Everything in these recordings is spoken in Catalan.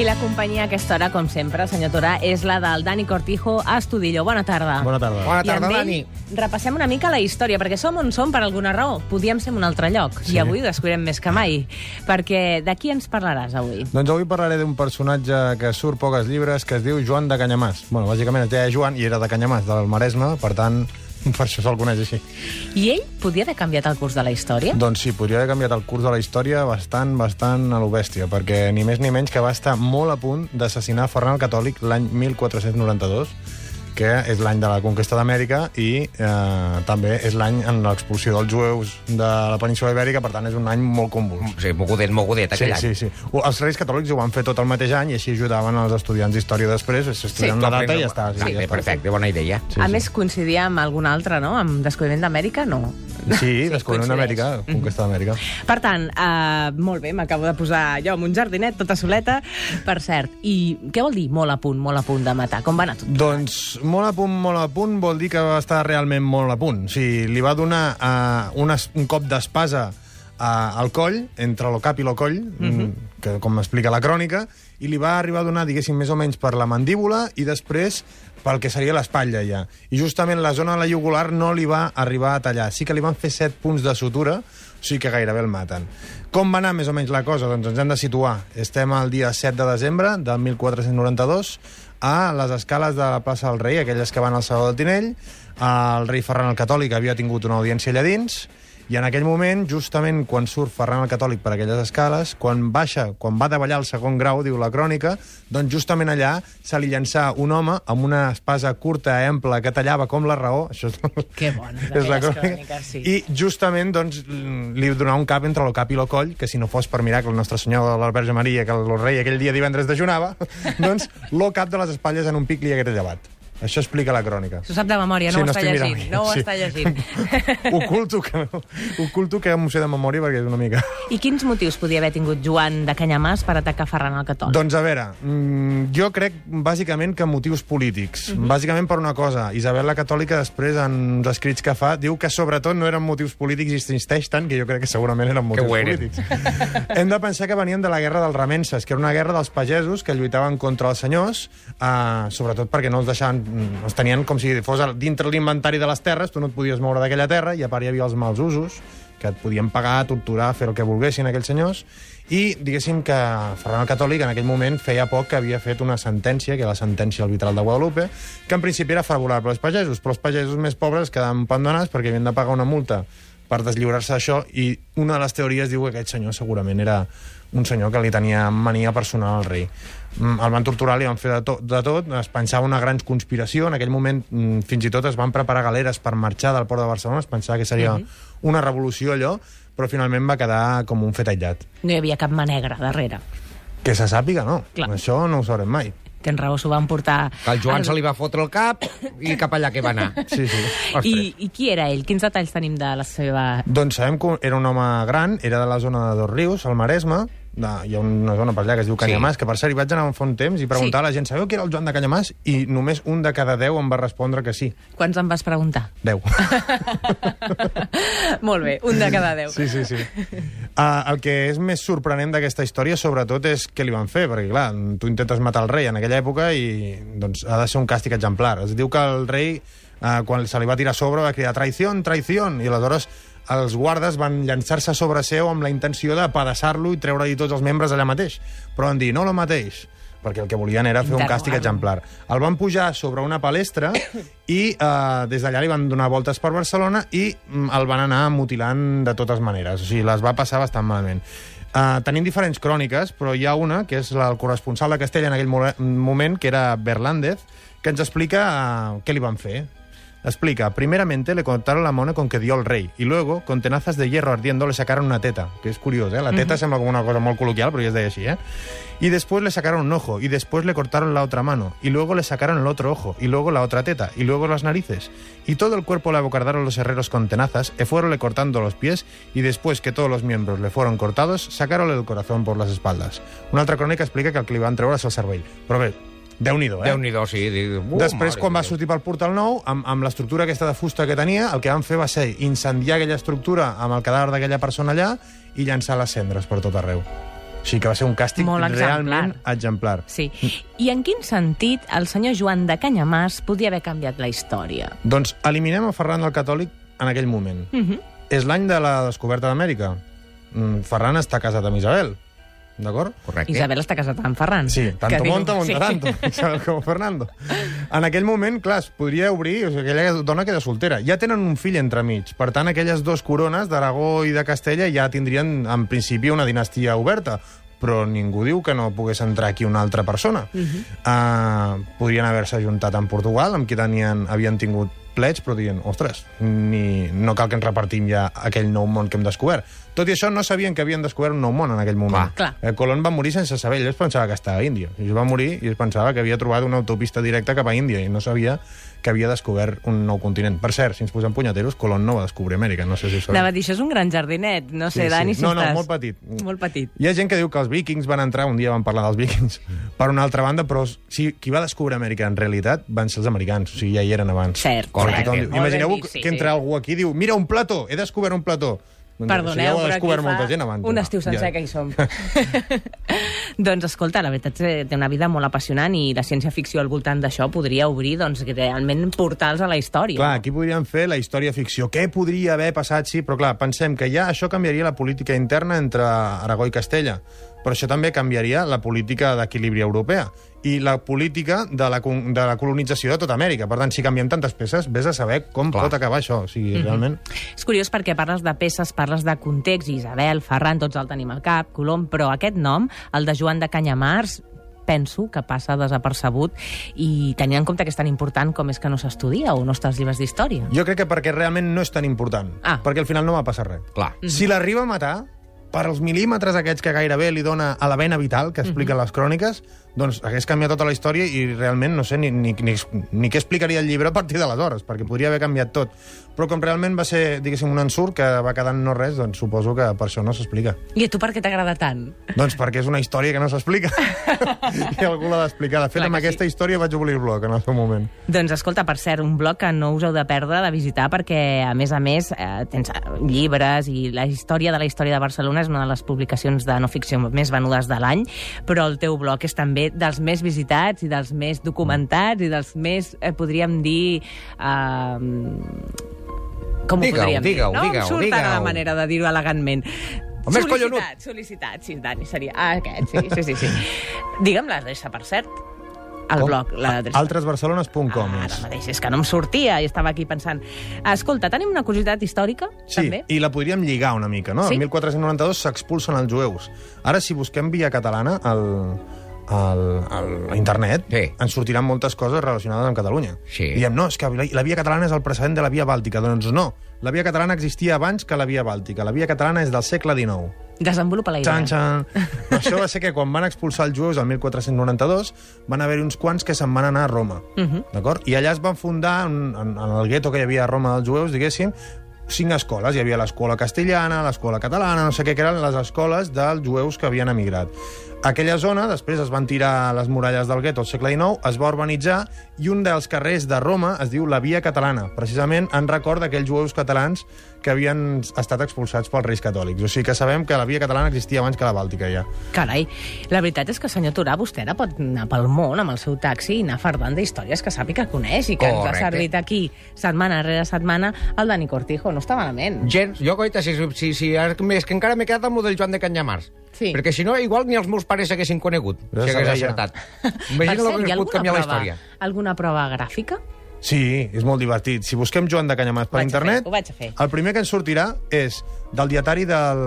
I la companyia a aquesta hora, com sempre, senyor Torà, és la del Dani Cortijo a Estudillo. Bona tarda. Bona tarda. Bona tarda, ell Dani. repassem una mica la història, perquè som on som per alguna raó. Podíem ser en un altre lloc, Sí. i avui ho descobrirem més que mai. Perquè de qui ens parlaràs avui? Doncs avui parlaré d'un personatge que surt poques llibres, que es diu Joan de Canyamàs. Bueno, bàsicament es deia Joan i era de Canyamàs, del Maresme, per tant, per això se'l coneix així. I ell podia haver canviat el curs de la història? Doncs sí, podria haver canviat el curs de la història bastant, bastant a lo bèstia, perquè ni més ni menys que va estar molt a punt d'assassinar Ferran el Catòlic l'any 1492, que és l'any de la conquesta d'Amèrica i eh, també és l'any en l'expulsió dels jueus de la península Ibèrica, per tant és un any molt convuls. Sí, mogudet, mogudet, Sí, aquell sí, any. sí. O- Els reis catòlics ho van fer tot el mateix any i així ajudaven els estudiants d'història després, s'estudien Sí, la data i ja està. Sí, ja està. perfecte, bona idea. Sí, a sí. més, coincidia amb algun altre, no? Amb Descobriment d'Amèrica? No. Sí, descobrint coincideix. Amèrica, conquesta d'Amèrica. Per tant, uh, molt bé, m'acabo de posar jo amb un jardinet, tota soleta, per cert. I què vol dir molt a punt, molt a punt de matar? Com va anar tot? Doncs molt a punt, molt a punt, vol dir que va estar realment molt a punt. O sigui, li va donar uh, un, es, un cop d'espasa uh, al coll, entre lo cap i lo coll, mm -hmm. que, com explica la crònica, i li va arribar a donar, diguéssim, més o menys per la mandíbula i després pel que seria l'espatlla ja. I justament la zona de la jugular no li va arribar a tallar. Sí que li van fer 7 punts de sutura, sigui que gairebé el maten. Com va anar més o menys la cosa? Doncs ens hem de situar. Estem al dia 7 de desembre del 1492 a les escales de la plaça del Rei, aquelles que van al Saló del Tinell. El rei Ferran el Catòlic havia tingut una audiència allà dins i en aquell moment, justament quan surt Ferran el Catòlic per aquelles escales, quan baixa, quan va davallar el segon grau, diu la crònica, doncs justament allà se li llançà un home amb una espasa curta, ampla, que tallava com la raó, això és, Que bones, és la crònica, cròniques, sí. i justament doncs, li donà un cap entre el cap i el coll, que si no fos per miracle el nostre senyor de la Verge Maria, que el rei aquell dia divendres dejunava, doncs lo cap de les espatlles en un pic li hagués llevat. Això explica la crònica. S'ho sap de memòria, no ho està estic llegint. mirant. No ho Sí. està llegint. oculto que, oculto que m'ho sé de memòria perquè és una mica... I quins motius podia haver tingut Joan de Canyamàs per atacar Ferran el Catòlic? Doncs a veure, mm, jo crec bàsicament que motius polítics. Mhm. Bàsicament per una cosa. Isabel la Catòlica després en uns escrits que fa diu que sobretot no eren motius polítics i insisteix tant que jo crec que segurament eren motius eren. polítics. Hem de pensar que venien de la guerra dels remenses, que era una guerra dels pagesos que lluitaven contra els senyors, eh, sobretot perquè no els deixaven, mm, els tenien com si fos dintre l'inventari de les terres, tu no et podies moure d'aquella terra, i a part hi havia els mals usos, que et podien pagar, torturar, fer el que volguessin aquells senyors, i diguéssim que Ferran el Catòlic en aquell moment feia poc que havia fet una sentència, que era la sentència arbitral de Guadalupe, que en principi era favorable als pagesos, però els pagesos més pobres quedaven pendonats perquè havien de pagar una multa per deslliurar-se d'això, i una de les teories diu que aquest senyor segurament era un senyor que li tenia mania personal al rei. Mm, El van torturar, li van fer de, to de tot, es pensava una gran conspiració, en aquell moment mm, fins i tot es van preparar galeres per marxar del port de Barcelona, es pensava que seria una revolució allò, però finalment va quedar com un fet aïllat. No hi havia cap mà negra darrere. Que se sàpiga, no. Clar. Això no ho sabrem mai. Tens raó, s'ho van portar... Que al Joan se li va fotre el cap i cap allà que va anar. Sí, sí. I, I qui era ell? Quins detalls tenim de la seva... Doncs sabem que era un home gran, era de la zona de Dos Rius, al Maresme, de, hi ha una zona per allà que es diu Canyamàs, que per cert hi vaig anar fa un temps i preguntar Sí. a la gent, sabeu qui era el Joan de Canyamàs? I només un de cada deu em va respondre que sí. Quants em vas preguntar? Deu. Molt bé, un de cada deu. Sí, sí, sí. Uh, el que és més sorprenent d'aquesta història, sobretot, és què li van fer, perquè, clar, tu intentes matar el rei en aquella època i doncs, ha de ser un càstig exemplar. Es diu que el rei, uh, quan se li va tirar a sobre, va cridar traïció, traïció, i aleshores els guardes van llançar-se sobre seu amb la intenció de pedaçar-lo i treure-hi tots els membres allà mateix. Però van dir, no lo mateix, perquè el que volien era fer un càstig Interrogar-lo. exemplar. El van pujar sobre una palestra i eh, des d'allà li van donar voltes per Barcelona i mm, el van anar mutilant de totes maneres. O sigui, les va passar bastant malament. Uh, tenim diferents cròniques, però hi ha una, que és la, el corresponsal de Castella en aquell mo moment, que era Berlández, que ens explica uh, què li van fer. Explica, primeramente le cortaron la mano con que dio el rey y luego, con tenazas de hierro ardiendo, le sacaron una teta, que es curioso, ¿eh? La teta sembla com una cosa molt col·loquial, però ja es deia així, ¿eh? Y después le sacaron un ojo, y después le cortaron la otra mano, y luego le sacaron el otro ojo, y luego la otra teta, y luego las narices. Y todo el cuerpo le abocardaron los herreros con tenazas, e fueronle cortando los pies, y después que todos los miembros le fueron cortados, sacaronle el corazón por las espaldas. Una altra crònica explica que el que li van treure és el cervell. Però bé, Déu-n'hi-do, eh? Déu-n'hi-do, sí. Dic, uh, Després, quan va Déu. sortir pel portal nou, amb, amb l'estructura aquesta de fusta que tenia, el que van fer va ser incendiar aquella estructura amb el cadàver d'aquella persona allà i llançar les cendres per tot arreu. O sigui que va ser un càstig Molt exemplar. realment exemplar. Sí. I en quin sentit el senyor Joan de Canyamàs podia haver canviat la història? Doncs eliminem a Ferran el Catòlic en aquell moment. Uh -huh. És l'any de la descoberta d'Amèrica. Mm, Ferran està casat amb Isabel, d'acord? Correcte. Isabel està casada amb Ferran. Sí, tanto que diu- monta, monta sí. tanto, Isabel com Fernando. En aquell moment, clar, es podria obrir, o sigui, aquella dona queda soltera. Ja tenen un fill entremig, per tant, aquelles dues corones d'Aragó i de Castella ja tindrien, en principi, una dinastia oberta però ningú diu que no pogués entrar aquí una altra persona. Uh -huh. uh, podrien haver-se ajuntat amb Portugal, amb qui tenien, havien tingut plets, però dient, ostres, ni, no cal que ens repartim ja aquell nou món que hem descobert. Tot i això, no sabien que havien descobert un nou món en aquell moment. Clar. Eh, Colón va morir sense saber, ell es pensava que estava a Índia. I va morir i es pensava que havia trobat una autopista directa cap a Índia i no sabia que havia descobert un nou continent. Per cert, si ens posem punyeteros, Colón no va descobrir Amèrica, no sé si ho sabeu. Anava dir, això és un gran jardinet. No sé, Sí, sí. Dani, si No, no, estàs... molt petit. Molt petit. Hi ha gent que diu que els vikings van entrar, un dia vam parlar dels vikings, per una altra banda, però si, qui va descobrir Amèrica en realitat van ser els americans, o sigui, ja hi eren abans. Cert, Correcte. Tothom cert. diu- Molt ben Imagineu dit, sí, que entra algú aquí i diu mira un plató, he descobert un plató. Doncs això Perdoneu, ja ho ha descobert molta gent abans. un no? estiu sencer Ja. que hi som. doncs, escolta, la veritat és que té una vida molt apassionant i la ciència-ficció al voltant d'això podria obrir, doncs, realment portals a la història. Clar, aquí podríem fer la història-ficció. Què podria haver passat? Sí, però clar, pensem que ja això canviaria la política interna entre Aragó i Castella. Però això també canviaria la política d'equilibri europea i la política de la, de la colonització de tota Amèrica. Per tant, si canviem tantes peces, vés a saber com Clar. pot acabar això. O sigui, Mhm. realment... És curiós perquè parles de peces, parles de context, Isabel, Ferran, tots el tenim al cap, Colom, però aquest nom, el de Joan de Canyamars, penso que passa desapercebut i tenint en compte que és tan important com és que no s'estudia o no està als llibres d'història. Jo crec que perquè realment no és tan important. Ah. Perquè al final no va passar res. Clar. Si l'arriba a matar, per als mil·límetres aquests que gairebé li dona a la vena vital, que expliquen les cròniques, doncs hagués canviat tota la història i realment no sé ni, ni, ni, ni què explicaria el llibre a partir d'aleshores, perquè podria haver canviat tot. Però com realment va ser, diguéssim, un ensurt que va quedar no res, doncs suposo que per això no s'explica. I a tu per què t'agrada tant? Doncs perquè és una història que no s'explica. I algú l'ha d'explicar. De fet, Clar amb que aquesta història vaig obrir el blog en el seu moment. Doncs escolta, per cert, un blog que no us heu de perdre de visitar perquè, a més a més, eh, tens llibres i la història de la història de Barcelona és una de les publicacions de no ficció més venudes de l'any, però el teu blog és també dels més visitats i dels més documentats i dels més, eh, podríem dir... Eh, com ho Digue-ho, podríem digue-ho, dir? No em digue-ho, surt ara la manera de dir-ho elegantment. Home, és collonut. Sol·licitat, sí, Dani, seria... Ah, aquest, sí, sí, sí. sí. Digue'm l'adreça, per cert. El Com? blog, l'adreça. Altresbarcelones.com Ah, ara mateix, és que no em sortia i estava aquí pensant... Escolta, tenim una curiositat històrica, Sí, també? i la podríem lligar una mica, no? Sí? El 1492 s'expulsen els jueus. Ara, si busquem via catalana al, al, al, a internet, Sí. ens sortiran moltes coses relacionades amb Catalunya. Sí. Diem, no, és que la, la via catalana és el precedent de la via bàltica. Doncs no, la via catalana existia abans que la via bàltica. La via catalana és del segle XIX. Desenvolupa la idea. Xan, xan. No, això va ser que quan van expulsar els jueus el 1492 van haver-hi uns quants que se'n van anar a Roma. Uh Mhm. -huh. D'acord? I allà es van fundar, en, en, en el gueto que hi havia a Roma dels jueus, diguéssim, cinc escoles. Hi havia l'escola castellana, l'escola catalana, no sé què, que eren les escoles dels jueus que havien emigrat. Aquella zona, després es van tirar les muralles del gueto al segle XIX, es va urbanitzar i un dels carrers de Roma es diu la Via Catalana, precisament en record d'aquells jueus catalans que havien estat expulsats pels reis catòlics. O sigui que sabem que la Via Catalana existia abans que la Bàltica, ja. Carai, la veritat és que, senyor Turà, vostè ara pot anar pel món amb el seu taxi i anar fardant d'històries que sàpiga que coneix i que ens Correcte. ha servit aquí setmana rere setmana el Dani Cortijo. No està malament. Gens, jo, coita, si, si, si, és que encara m'he quedat amb el del Joan de Canyamars. Sí. Perquè si no, igual ni els meus pares s'haguessin conegut, Però si hagués acertat. Imagina cert, hi ha hagués pogut alguna canviar la prova, història. alguna prova gràfica? Sí, és molt divertit. Si busquem Joan de Canyamàs per fer, internet, ho vaig a fer. el primer que ens sortirà és del dietari del,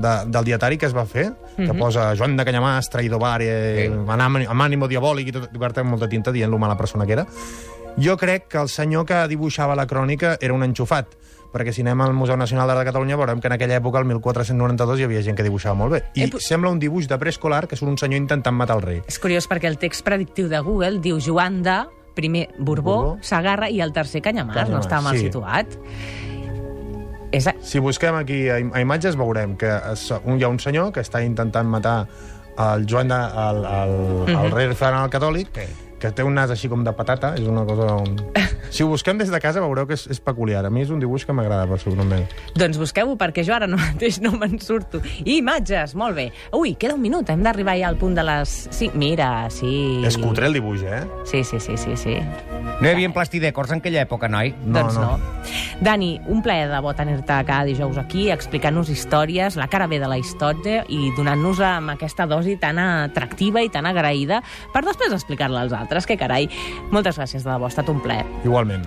de, del dietari que es va fer, que Mhm. posa Joan de Canyamàs, traïdor bare, Sí. amb, ànim- amb ànimo diabòlic i tot, amb molta tinta dient lo mala persona que era. Jo crec que el senyor que dibuixava la crònica era un enxufat, perquè si anem al Museu Nacional d'Art de Catalunya veurem que en aquella època, el 1492, hi havia gent que dibuixava molt bé. I Eh, sembla un dibuix de preescolar que surt un senyor intentant matar el rei. És curiós perquè el text predictiu de Google diu Joan de, primer Borbó, Borbó. Sagarra i el tercer Canyamàs. no Canyamàs, està mal sí. situat. És a... Si busquem aquí a, im- a imatges veurem que es, un, hi ha un senyor que està intentant matar el Joan de, el, el, el rei Ferran el Catòlic, Sí. Que té un nas així com de patata, és una cosa... On... Si ho busquem des de casa veureu que és, és peculiar. A mi és un dibuix que m'agrada personalment. Doncs busqueu-ho, perquè jo ara no mateix no me'n surto. I imatges, molt bé. Ui, queda un minut, hem d'arribar ja al punt de les 5. Mira, sí. És cutre el dibuix, eh? Sí, sí, sí, sí, sí. No hi havia plastidècors en aquella època, noi? No, doncs no. no. Dani, un plaer de bo tenir-te cada dijous aquí, explicant-nos històries, la cara bé de la història i donant-nos amb aquesta dosi tan atractiva i tan agraïda per després explicar-la als altres, que carai. Moltes gràcies, de debò, ha estat un plaer. Igualment.